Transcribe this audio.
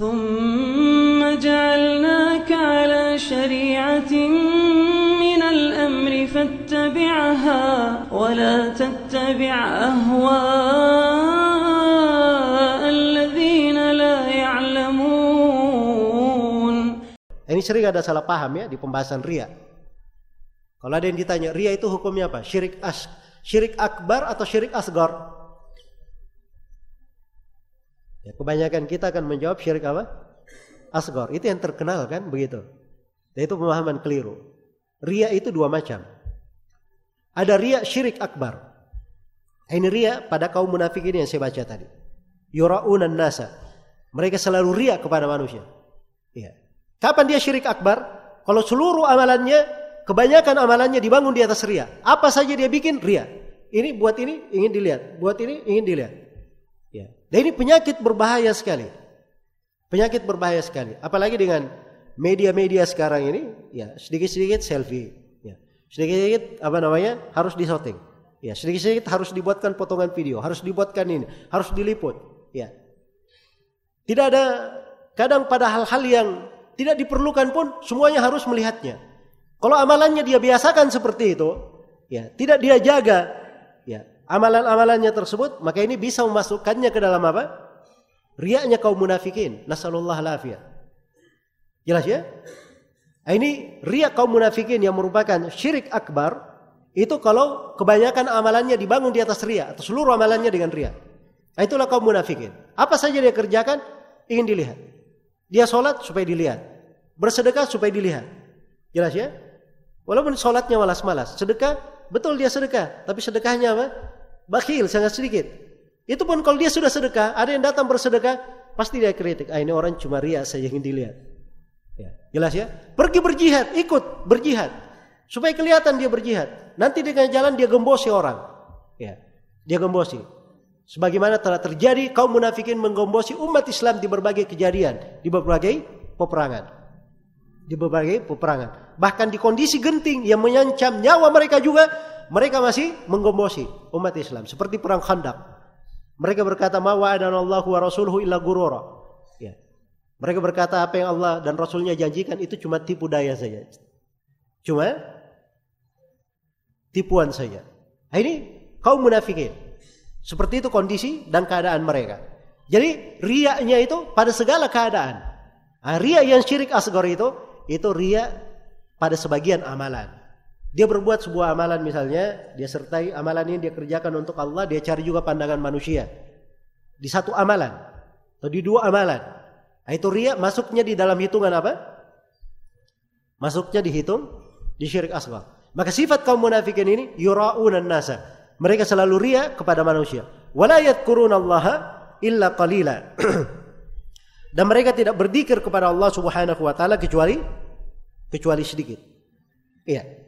ثم جعلناك على شريعة من الأمر فاتبعها ولا تتبع أهواء الذين لا يعلمون Ini sering ada salah paham ya di pembahasan ria. Kalau ada yang ditanya, ria itu hukumnya apa? Syirik as, syirik akbar atau syirik asgar? Ya, kebanyakan kita akan menjawab syirik apa? Asgar. Itu yang terkenal kan begitu. Dan itu pemahaman keliru. Ria itu dua macam. Ada ria syirik akbar. Ini ria pada kaum munafik ini yang saya baca tadi. Yura'unan nasa. Mereka selalu ria kepada manusia. Iya. Kapan dia syirik akbar? Kalau seluruh amalannya, kebanyakan amalannya dibangun di atas ria. Apa saja dia bikin ria. Ini buat ini ingin dilihat, buat ini ingin dilihat. Ya. Dan ini penyakit berbahaya sekali. Penyakit berbahaya sekali. Apalagi dengan media-media sekarang ini, ya sedikit-sedikit selfie, ya. Sedikit-sedikit apa namanya? harus disorting. Ya, sedikit-sedikit harus dibuatkan potongan video, harus dibuatkan ini, harus diliput, ya. Tidak ada kadang pada hal-hal yang tidak diperlukan pun semuanya harus melihatnya. Kalau amalannya dia biasakan seperti itu, ya, tidak dia jaga, ya, amalan-amalannya tersebut, maka ini bisa memasukkannya ke dalam apa? Riaknya kaum munafikin. Nasallallahu alafiyah. Jelas ya? Nah, ini riak kaum munafikin yang merupakan syirik akbar itu kalau kebanyakan amalannya dibangun di atas ria atau seluruh amalannya dengan ria. Nah, itulah kaum munafikin. Apa saja dia kerjakan ingin dilihat. Dia sholat supaya dilihat. Bersedekah supaya dilihat. Jelas ya? Walaupun sholatnya malas-malas. Sedekah, betul dia sedekah. Tapi sedekahnya apa? Bakhil, sangat sedikit. Itu pun kalau dia sudah sedekah, ada yang datang bersedekah, pasti dia kritik. Ah ini orang cuma ria saja ingin dilihat. Ya, jelas ya? Pergi berjihad, ikut berjihad. Supaya kelihatan dia berjihad. Nanti di tengah jalan dia gembosi orang. Ya, dia gembosi. Sebagaimana telah terjadi kaum munafikin menggombosi umat Islam di berbagai kejadian, di berbagai peperangan. Di berbagai peperangan. Bahkan di kondisi genting yang mengancam nyawa mereka juga, mereka masih menggombosi umat Islam. Seperti perang Khandaq. Mereka berkata, "Ma wa'adanallahu wa rasuluhu illa gurura." Ya. Mereka berkata apa yang Allah dan Rasulnya janjikan itu cuma tipu daya saja. Cuma tipuan saja. Nah, ini kaum munafikin. Seperti itu kondisi dan keadaan mereka. Jadi riaknya itu pada segala keadaan. Nah, ria yang syirik asgar itu, itu ria pada sebagian amalan. Dia berbuat sebuah amalan misalnya, dia sertai amalan ini dia kerjakan untuk Allah, dia cari juga pandangan manusia. Di satu amalan atau di dua amalan. Nah, itu ria masuknya di dalam hitungan apa? Masuknya dihitung di syirik asgar. Maka sifat kaum munafikin ini yura'unan nasa. Mereka selalu ria kepada manusia. Wala yadhkurunallaha illa qalila. Dan mereka tidak berzikir kepada Allah Subhanahu wa taala kecuali kecuali sedikit. Iya.